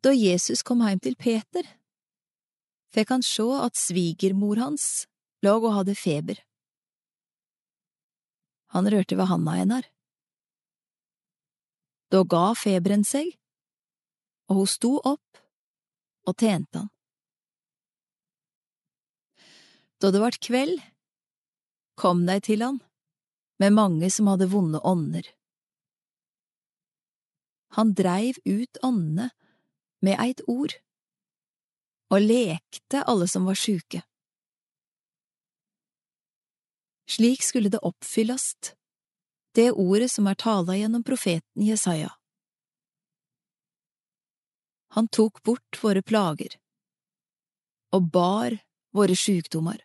Da Jesus kom heim til Peter, fikk han sjå at svigermor hans låg og hadde feber. Han rørte ved handa hennar. Da ga feberen seg, og hun sto opp og tjente han. Da det vart kveld, kom de til han med mange som hadde vonde ånder. Han dreiv ut åndene med eit ord, og lekte alle som var sjuke. Slik skulle det oppfyllast, det ordet som er tala gjennom profeten Jesaja. Han tok bort våre plager og bar våre sjukdommer.